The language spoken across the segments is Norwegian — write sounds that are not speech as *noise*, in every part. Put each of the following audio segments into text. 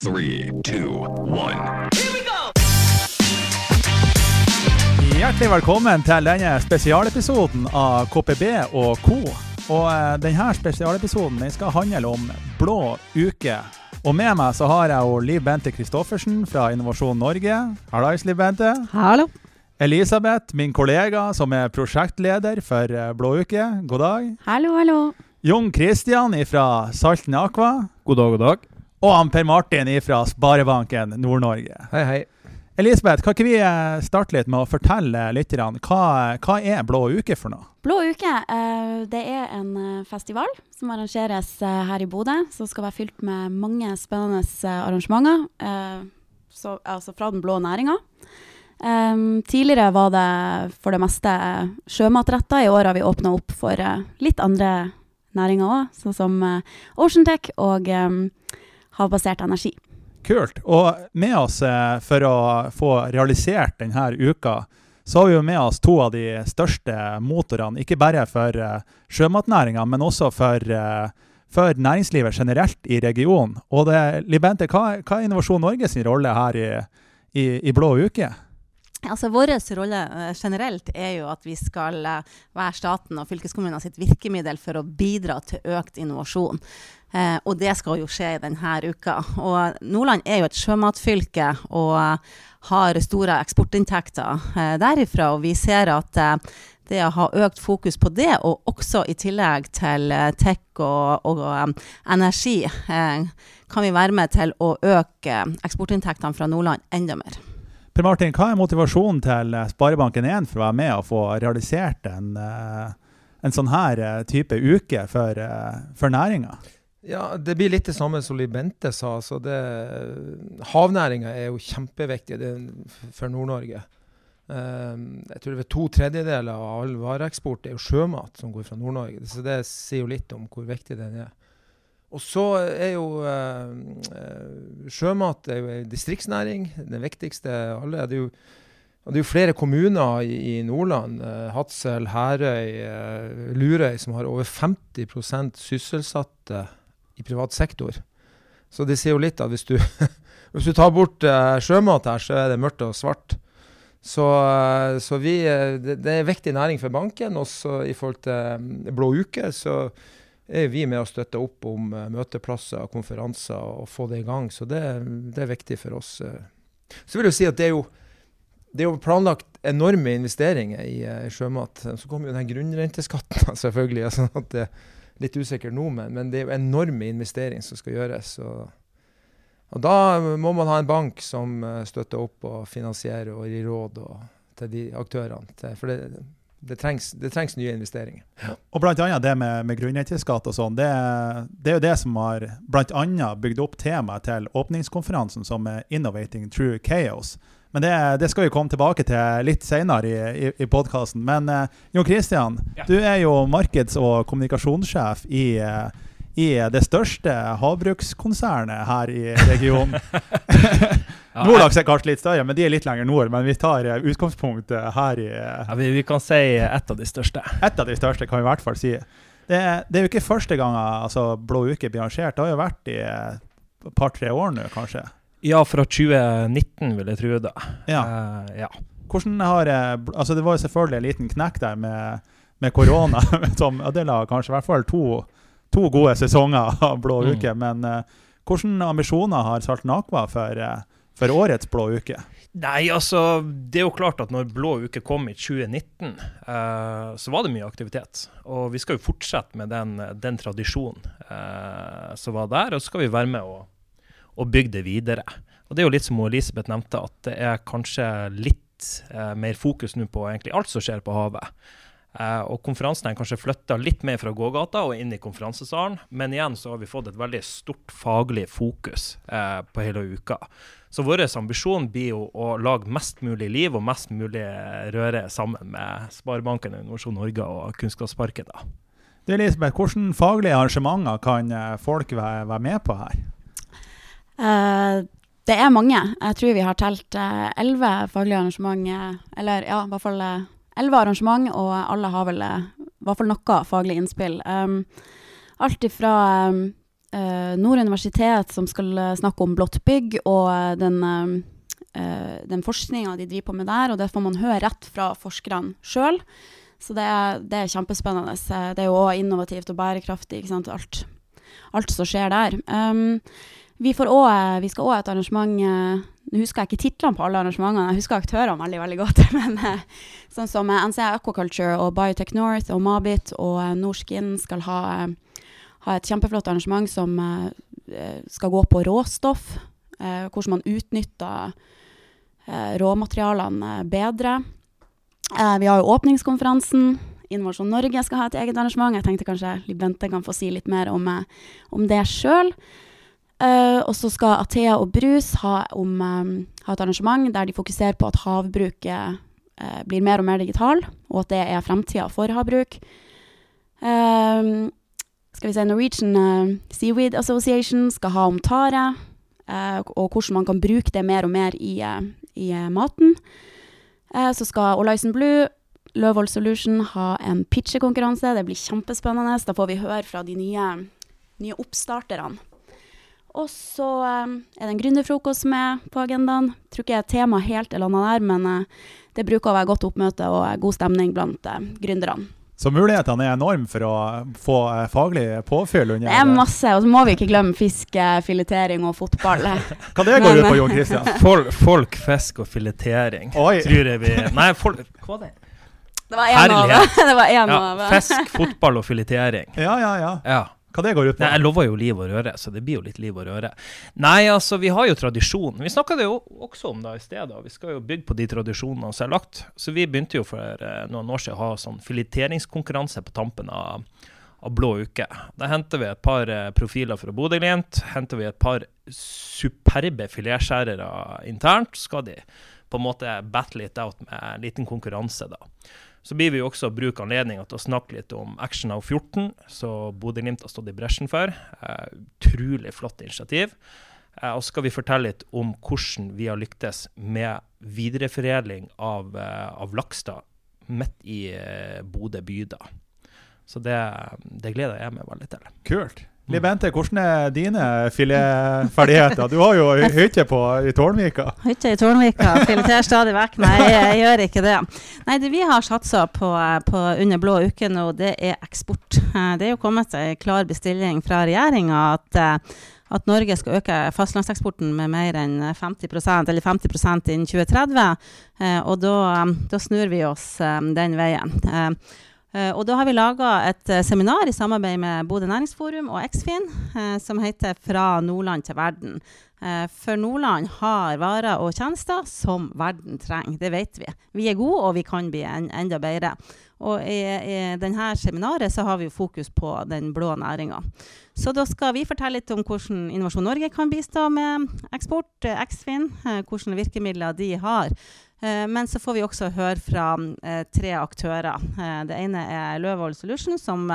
Three, two, one. Hjertelig velkommen til denne spesialepisoden av KPB og co. Og eh, denne spesialepisoden den skal handle om blå uke. Og med meg så har jeg jo Liv Bente Christoffersen fra Innovasjon Norge. Hallais, Liv Bente. Hallo. Elisabeth, min kollega som er prosjektleder for eh, Blå uke. God dag. Hallo, hallo. Jon Kristian fra Salten Aqua. God dag, god dag. Og han Per Martin fra Sparebanken Nord-Norge. Hei, hei. Elisabeth, kan ikke vi eh, starte litt med å fortelle lytterne hva, hva er Blå uke for noe? Blå uke eh, det er en eh, festival som arrangeres her i Bodø. Som skal være fylt med mange spennende arrangementer. eh, så, altså fra den blå næringa. Tidligere var det for det meste sjømatretta. I år har vi åpna opp for litt andre næringer òg, sånn som Oceantech og havbasert energi. Kult. Og med oss eh, for å få realisert denne uka, så har vi jo med oss to av de største motorene. Ikke bare for uh, sjømatnæringa, men også for, eh, for næringslivet generelt i regionen. Og det, Libente, hva, hva er Innovasjon Norge sin rolle her i, i, i Blå uke? Altså, Vår rolle eh, generelt er jo at vi skal eh, være staten og fylkeskommunene sitt virkemiddel for å bidra til økt innovasjon. Eh, og det skal jo skje denne uka. Og Nordland er jo et sjømatfylke og har store eksportinntekter eh, derifra. Og vi ser at eh, det å ha økt fokus på det, og også i tillegg til eh, tech og, og eh, energi, kan vi være med til å øke eksportinntektene fra Nordland enda mer. Per Martin, hva er motivasjonen til eh, Sparebanken1 for å være med og få realisert en, eh, en sånn her eh, type uke for, eh, for næringa? Ja, Det blir litt det samme som Libente sa. Så havnæringa er jo kjempeviktig for Nord-Norge. Um, jeg tror det er To tredjedeler av all vareeksport er jo sjømat som går fra Nord-Norge. Så det sier jo litt om hvor viktig den er. Og så er jo uh, sjømat er jo en distriktsnæring. Den viktigste alle. Det er jo, det er jo flere kommuner i, Nordland, uh, Hadsel, Herøy, Lurøy, som har over 50% sysselsatte i privat sektor. Så det sier jo litt at hvis du, *laughs* hvis du tar bort sjømat her, så er det mørkt og svart. Så, så vi, det, det er en viktig næring for banken. Også i forhold til Blå uke, så er vi med å støtte opp om uh, møteplasser og konferanser og få det i gang. Så det, det er viktig for oss. Uh. Så vil jeg si at det er jo, det er jo planlagt enorme investeringer i i sjømat. Så kommer jo den grunnrenteskatten, selvfølgelig. sånn at det er litt usikkert nå, men, men, det er jo enorme investeringer som skal gjøres. Og, og da må man ha en bank som støtter opp og finansierer og gir råd og, til de aktørene. For det det trengs, det trengs, nye investeringer. Ja. Og annet det med, med grunnrenteskatt og sånn, det, det, er jo det som har blant annet bygd opp temaet til åpningskonferansen som er 'Innovating True Chaos'. Men det, det skal vi komme tilbake til litt senere i, i, i podkasten. Men uh, Jon Christian, ja. du er jo markeds- og kommunikasjonssjef i i det største havbrukskonsernet her i regionen. *laughs* *laughs* ja, Nordlaks er kanskje litt større, men de er litt lenger nord. Men vi tar eh, utgangspunkt eh, her i ja, vi, vi, kan si et av de største. Et av de største, kan vi i hvert fall si. Det, det er jo ikke første gang altså, Blå uke blir arrangert. Det har jo vært i et par-tre år nå, kanskje? Ja, fra 2019, vil jeg tro. det. Ja. Uh, ja. Hvordan har altså Det var jo selvfølgelig en liten knekk der med, med korona. *laughs* som ødela kanskje i hvert fall to to gode sesonger av Blå mm. uke. Men uh, hvilke ambisjoner har Salten Aqua for, uh, for, årets Blå uke? Nei, altså, Det er jo klart at når Blå uke kom i 2019, uh, eh, så var det mye aktivitet. Og vi skal jo fortsette med den, den tradisjonen som var der. Og så skal vi være med og, og bygge det videre. Og det er jo litt som Elisabeth nevnte, at det er kanskje litt mer fokus nå på egentlig alt som skjer på havet. Uh, og konferansen er kanskje flytta litt mer fra gågata og inn i konferansesalen. Men igjen så har vi fått et veldig stort faglig fokus uh, på hele uka. Så vår ambisjon blir jo å lage mest mulig liv og mest mulig røre sammen med Sparebanken, Innovasjon Norge og Kunnskapsparken. da. Du Elisabeth, Hvilke faglige arrangementer kan eh, folk være, være med på her? Uh, det er mange. Jeg tror vi har telt elleve faglige arrangementer, eller ja, i hvert fall elleve arrangement, og alle har vel eh, i hvert fall noe faglig innspill. Um, alt ifra um, Nord universitet som skal eh, snakke om blått bygg og den, eh, den forskninga de driver på med der. Og det får man høre rett fra forskerne sjøl. Så det er, det er kjempespennende. Det er jo òg innovativt og bærekraftig, ikke sant. Alt, alt som skjer der. Um, vi, også, eh, vi skal òg et arrangement eh, Nå husker jeg ikke titlene på alle arrangementene, jeg husker aktørene veldig veldig godt. *laughs* Men eh, sånn som NCA Aquaculture og Biotech North og Mabit og Norskin skal ha, ha et kjempeflott arrangement som skal gå på råstoff. hvordan man utnytter råmaterialene bedre. Vi har jo åpningskonferansen. Innovasjon Norge skal ha et eget arrangement. Jeg tenkte kanskje Liv Bente kan få si litt mer om, om det sjøl. Eh, og så skal Athea og Brus ha, om, um, ha et arrangement der de fokuserer på at havbruket uh, blir mer og mer digital, og at det er fremtida for havbruk. Eh, skal vi si Norwegian Seaweed Association skal ha om tare, og hvordan man kan bruke det mer og mer i, i maten. Så skal Olaisen Blue Løvold Solution ha en pitchekonkurranse. Det blir kjempespennende. Da får vi høre fra de nye, nye oppstarterne. Og så eh, er det en gründerfrokost med på agendaen. Tror ikke temaet helt er landa der, men eh, det bruker å være godt oppmøte og eh, god stemning blant eh, gründerne. Så mulighetene er enorme for å få faglig påfyll under Det er masse, og så må vi ikke glemme fiske, filetering og fotball. *laughs* Hva det går ut på, Jon Christian? *laughs* Folk, folk, fisk og filetering. Oi. Tror jeg vi *laughs* Nei, folk Hva det? Det var en av det. var en Ja, av fisk, fotball og filetering. Ja, ja, ja. Ja. Hva det går ut på? Jeg lover jo liv og røre, så det blir jo litt liv og røre. Nei, altså, vi har jo tradisjon. Vi snakka det jo også om da i sted. Vi skal jo bygge på de tradisjonene som er lagt. Så vi begynte jo for eh, noen år siden å ha sånn fileteringskonkurranse på tampen av, av blå uke. Da henter vi et par eh, profiler fra Bodø-Glimt. Henter vi et par superbe filetskjærere internt. Skal de på en måte battle it out med en liten konkurranse, da. Så blir vi jo også bruke anledninga til å snakke litt om Action of 14, som Bodø-Glimt har stått i bresjen for. Eh, utrolig flott initiativ. Eh, og så skal vi fortelle litt om hvordan vi har lyktes med videreforedling av, eh, av Lakstad midt i eh, Bodø by. da. Så det, det gleder jeg meg veldig til. Kult. Liv Bente, hvordan er dine filetferdigheter? Du har jo hytte på i Tårnvika. Hytte i Tårnvika, fileter stadig vekk. Nei, jeg gjør ikke det. Nei, det vi har satsa på, på under blå uke nå, det er eksport. Eh, Det er jo kommet en klar bestilling fra regjeringa at eh, at Norge skal øke fastlandseksporten med mer enn 50% eller 50% innen 2030. Eh, og da, da snur vi oss eh, den veien. Eh, eh, og da har vi laga et eh, seminar i samarbeid med Bodø Næringsforum og Eksfin eh, som heter 'Fra Nordland til verden'. Eh, for Nordland har varer og tjenester som verden trenger. Det vet vi. Vi er gode, og vi kan bli en, enda bedre. Og i, i denne seminaret så har vi fokus på den blå næringa. Så da skal vi fortelle litt om hvordan Innovasjon Norge kan bistå med eksport, eh, Eksfin, eh, hvilke virkemidler de har. Eh, men så får vi også høre fra eh, tre aktører. Eh, det ene er Løvold Solutions, som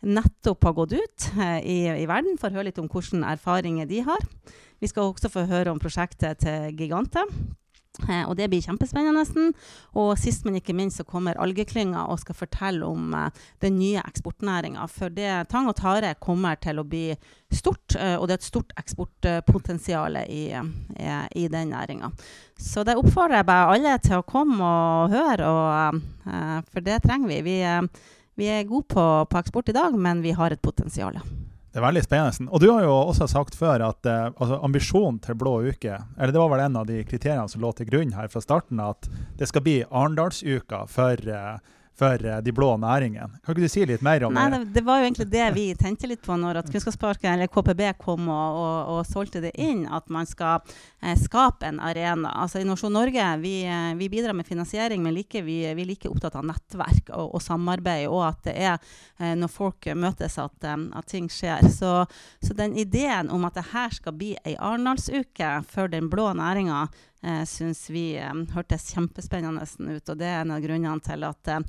nettopp har gått ut i, i verden å høre litt om hvilke erfaringer de har. Vi skal også få høre om prosjektet til Gigante. Eh, og det blir kjempespennende. Nesten. Og sist, men ikke minst, så kommer Algeklynga og skal fortelle om eh, den nye eksportnæringa. For det, tang og tare kommer til å bli stort, eh, og det er et stort eksportpotensial i, eh, i den næringa. Så det oppfordrer jeg bare alle til å komme og høre, og, for det trenger vi. Vi, vi er gode på, på eksport i dag, men vi har et potensial. Det er veldig spennende. Og du har jo også sagt før at eh, altså, ambisjonen til Blå uke, eller det var vel en av de kriteriene som lå til grunn her fra starten, at det skal bli Arendalsuka for, eh, for eh, de blå næringene. Kan ikke du si litt mer om Nei, det? det, det var jo egentlig det vi tente litt på når at Kunnskapsparken eller KPB kom og, og, og solgte det inn, at man skal eh, skape en arena. Altså Innovasjon Norge vi, eh, vi bidrar med finansiering, men like, vi, vi er like opptatt av nettverk og, og samarbeid, og at det er eh, når folk møtes at, eh, at ting skjer. Så, så den ideen om at det her skal bli ei Arendalsuke for den blå næringa, eh, syns vi eh, hørtes kjempespennende ut. Og det er en av grunnene til at eh,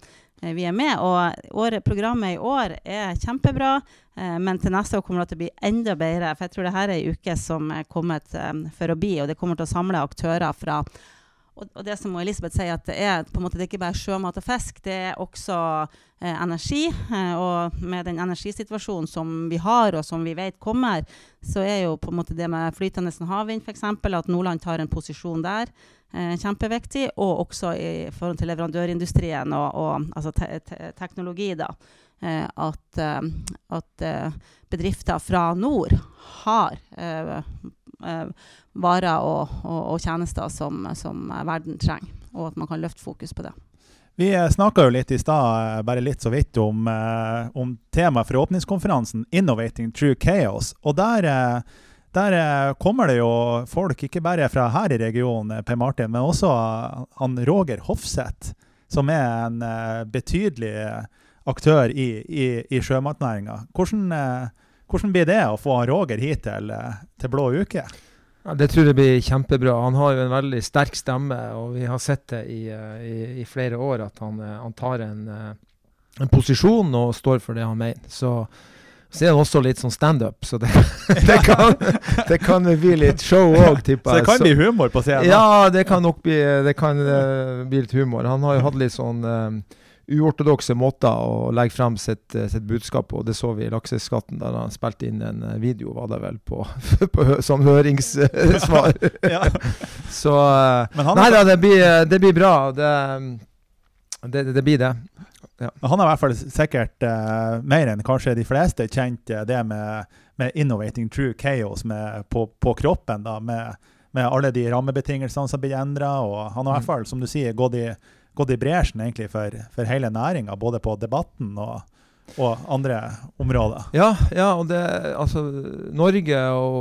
vi er med. Og året, programmet i år er kjempebra, eh, men til neste år kommer det til å bli enda bedre. For jeg tror det her er ei uke som er kommet eh, for å bli, og det kommer til å samle aktører fra Og, og det som Elisabeth sier, at det er på en måte ikke bare sjømat og fisk, det er også eh, energi. Eh, og med den energisituasjonen som vi har, og som vi vet kommer, så er jo på en måte det med flytende havvind f.eks., at Nordland tar en posisjon der, eh, kjempeviktig. Og også i forhold til leverandørindustrien og, og altså te te teknologi, da. Eh, at, eh, at eh, bedrifter fra nord har varer og, og, og tjenester som, som, verden trenger, og at man kan løfte fokus på det. Vi snakka jo litt i stad, bare litt så vidt, om, om temaet for åpningskonferansen 'Innovating True Chaos'. Og der, der, kommer det jo folk, ikke bare fra her i regionen, Per Martin, men også han Roger Hofseth, som er en betydelig aktør i, i, i sjømatnæringa. Hvordan, eh, hvordan, blir det å få Roger hit til, eh, til Blå uke? Ja, det tror jeg blir kjempebra. Han har jo en veldig sterk stemme, og vi har sett det i, eh, i, i flere år at han, han tar en, en, posisjon og står for det han mener. Så, så er han også litt sånn standup, så det, *laughs* det, kan, det, kan, bli litt show òg, tipper jeg. Så det kan bli humor på scenen? Ja, det kan nok bli, det kan, uh, bli litt humor. Han har jo hatt litt sånn uh, uortodokse måter å legge frem sitt, eh, sitt, budskap på. Det så vi i Lakseskatten, der han spilte inn en eh, video, var det vel, på, *laughs* på, som høringssvar. *laughs* så eh, Nei da, det blir, det blir bra. Det, det, det, blir det. Ja. Han har i hvert fall sikkert uh, mer enn kanskje de fleste kjent det med, med, 'innovating true chaos' med, på, på, kroppen. da, med, med alle de rammebetingelsene som blir endra. Han har i hvert mm. fall, som du sier, gått i gått i bresjen egentlig for, for hele næringa, både på debatten og, og andre områder. Ja, ja, og det, altså, Norge og,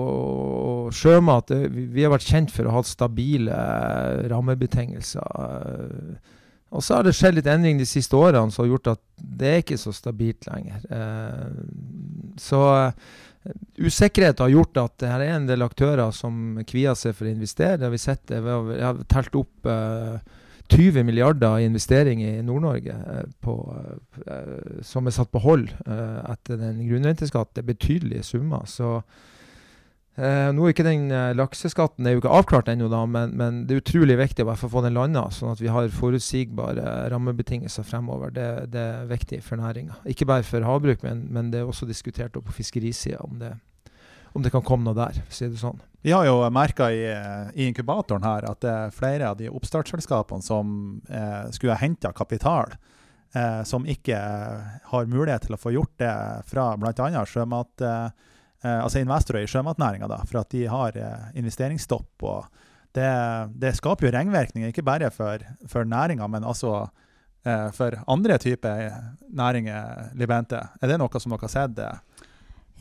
og sjømat det, vi har vært kjent for å ha stabile rammebetingelser. Og så har det skjedd litt endring de siste årene som har gjort at det er ikke så stabilt lenger. Eh, så usikkerhet har gjort at det her er en del aktører som kvier seg for å investere. Det har vi sett. Vi har, telt opp eh, 20 milliarder i investering i Nord-Norge eh, eh, som er satt på hold eh, etter den grunnrenteskatt. Det er betydelige summer. så Eh, nå er ikke den eh, Lakseskatten er jo ikke avklart ennå, men, men, det er utrolig viktig å få den landa, sånn at vi har forutsigbare rammebetingelser fremover. Det, det er viktig for næringa. Ikke bare for havbruk, men, men, det er også diskutert på fiskerisida om, om, det kan komme noe der, for å si det sånn. Vi har jo merka i, i, inkubatoren her at det er flere av de oppstartsselskapene som eh, skulle ha henta kapital, eh, som ikke har mulighet til å få gjort det fra bl.a. sjømat... Eh, eh, altså investorer i sjømatnæringa, for at de har eh, investeringsstopp. og det, det, skaper jo ringvirkninger, ikke bare for, for næringa, men altså eh, for andre typer næringer, Libente. Er det noe som dere har sett?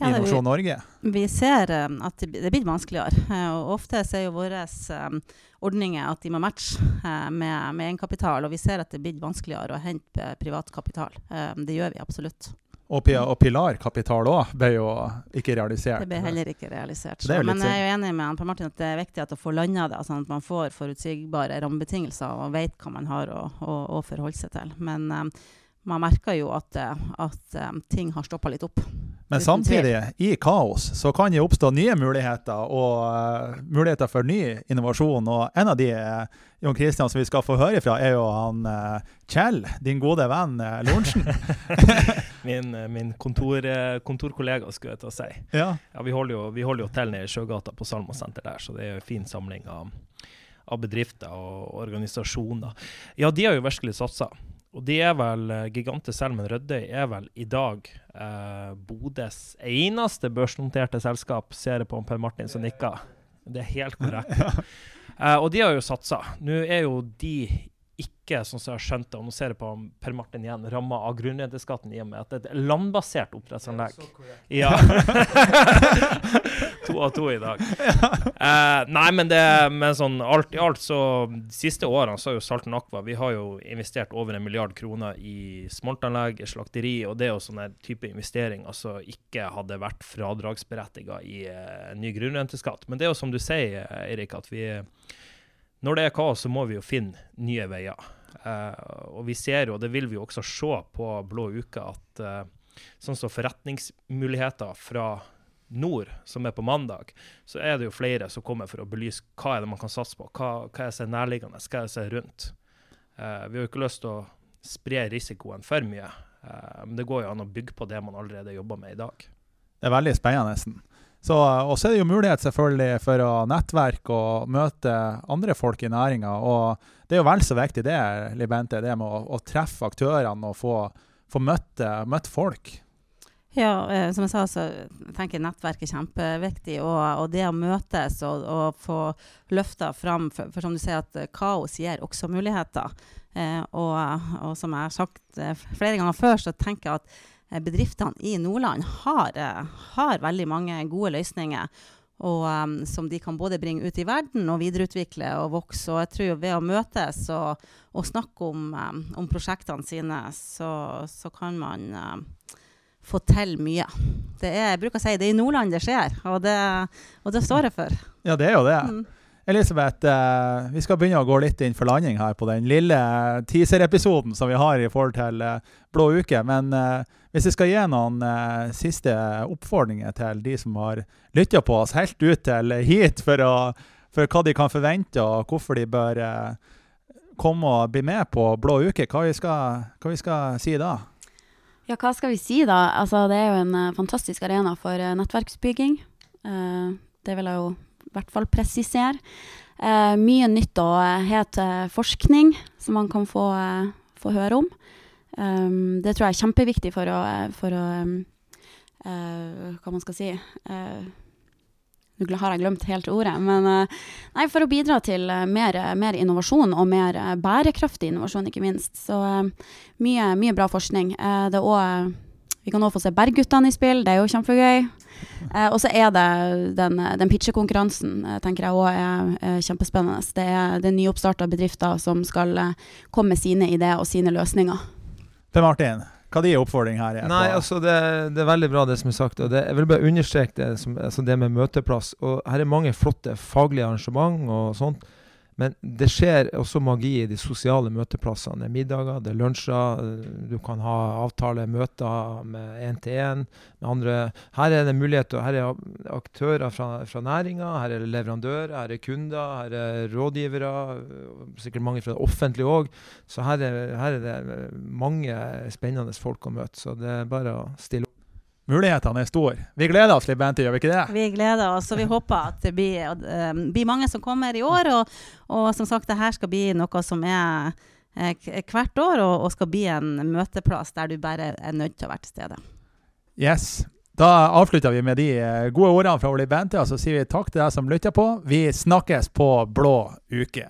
Ja, Innovasjon Norge? Vi ser um, at det, blir vanskeligere. Uh, og ofte er jo våre um, ordninger at de må matche uh, med, med egenkapital. Og vi ser at det blir vanskeligere å hente privat kapital. Um, det gjør vi absolutt. Og, og Pilar-kapital òg ble jo ikke realisert. Det ble heller ikke realisert. Så, men jeg er jo enig med Per Martin at det er viktig at å få landa det, sånn at man får forutsigbare rammebetingelser og vet hva man har å, å, å forholde seg til. Men man merker jo at, at um, ting har stoppa litt opp. Men samtidig, i kaos, så kan det oppstå nye muligheter og uh, muligheter for ny innovasjon. Og en av de uh, Jon Kristian, som vi skal få høre fra, er jo han uh, Kjell, din gode venn uh, Lorentzen. *laughs* min, min kontor, kontorkollega, skulle jeg til å si. Ja. ja vi, holder jo, vi, holder jo, til nede i Sjøgata på Salma senter der, så det er jo en fin samling av, av bedrifter og organisasjoner. Ja, de har jo virkelig satsa. Og de er vel uh, Gigante Selmen Rødøy er vel i dag eh, Bodøs eneste børsnoterte selskap, ser jeg på Per Martin som nikker. Det er helt korrekt. *laughs* eh, og de har jo satsa. Nå er jo de ikke, sånn som jeg har skjønt det, og nå ser jeg på Per Martin igjen, ramma av grunnrenteskatten i og med at det er et landbasert oppdrettsanlegg. Ja. *laughs* to av to i dag. Uh, nei, men det men sånn alt i alt, så de siste årene så har jo Salten Aqua Vi har jo investert over en milliard kroner i smoltanlegg, slakteri, og det er jo sånne type investering altså ikke hadde vært fradragsberettiga i uh, ny grunnrenteskatt. Men det er jo som du sier, Eirik, at vi når det er kaos, så må vi jo finne nye veier. Uh, og vi ser jo, og det vil vi jo også se på Blå uke, at uh, sånn som forretningsmuligheter fra nord, som er på mandag, så er det jo flere som kommer for å belyse hva er det man kan satse på. Hva, hva er det som er nærliggende, hva er det som er rundt. Eh, vi har jo ikke lyst til å spre risikoen for mye, eh, men det går jo an å bygge på det man allerede jobber med i dag. Det er veldig spennende. Så, og så er det jo mulighet selvfølgelig for å nettverke og møte andre folk i næringa. Og det er jo vel så viktig det, Libente, det med å, å treffe aktørene og få, få møtt, møtt folk. Ja, eh, som jeg sa, så tenker jeg nettverk er kjempeviktig. Og, og det å møtes og, og få løfta fram for, for, som du sier, at kaos gir også muligheter. Eh, og, og, som jeg har sagt eh, flere ganger før, så tenker jeg at eh, bedriftene i Nordland har, eh, har veldig mange gode løsninger. Og um, som de kan både bringe ut i verden og videreutvikle og vokse. Og jeg tror ved å møtes og, og snakke om, um, om, prosjektene sine, så, så kan man um, få til mye. Det er, jeg bruker å si det er i Nordland det skjer, og det, og det står jeg for. Ja, det er jo det. Mm. Elisabeth, eh, vi skal begynne å gå litt inn for landing her på den lille teaser-episoden som vi har i forhold til eh, Blå uke. Men eh, hvis jeg skal gi noen eh, siste oppfordringer til de som har lytta på oss helt ut til hit for, å, for, hva de kan forvente, og hvorfor de bør eh, komme og bli med på Blå uke, hva vi skal, hva vi skal si da? Ja, hva skal vi si da? Altså, det er jo en fantastisk arena for nettverksbygging. Det vil jeg jo hvert fall presisere. mye nytt og het forskning som man kan få, få høre om. Um, det tror jeg er kjempeviktig for å, for å um, Hva man skal si nå har jeg glemt helt ordet. Men uh, nei, for å bidra til eh, mer, mer, innovasjon, og mer eh, bærekraftig innovasjon, ikke minst. Så mye, mye bra forskning. Også, vi kan òg få se Bergguttene i spill, det er jo kjempegøy. Og så er det den, den pitchekonkurransen tenker jeg òg er, er, kjempespennende. Det er, det er nyoppstarta bedrifter som skal komme med sine ideer og sine løsninger. Per Martin, hva er din oppfordring her er? Nei, altså det, det, er veldig bra det som er sagt. og det, Jeg vil bare understreke det, som, altså det med møteplass. og Her er mange flotte faglige arrangement og sånt. Men det skjer også magi i de sosiale møteplassene. Det er middager, det er lunsjer. Du kan ha avtale, møter med én-til-én med andre. Her er det mulighet Her er aktører fra, fra næringa, her er det leverandører, her er kunder, her er rådgivere. Sikkert mange fra det offentlige òg. Så her er, her er det mange spennende folk å møte. Så det er bare å stille opp. Mulighetene er store. Vi gleder oss litt, Bente, gjør vi ikke det? Vi gleder oss, og vi håper at det blir, uh, blir mange som kommer i år. Og, og, som sagt, det her skal bli noe som er uh, hvert år, og, og, skal bli en møteplass der du bare er nødt til å være til stede. Yes. Da avslutter vi med de eh, gode ordene fra Oli Bente, og så sier vi takk til deg som lytter på. Vi snakkes på blå uke.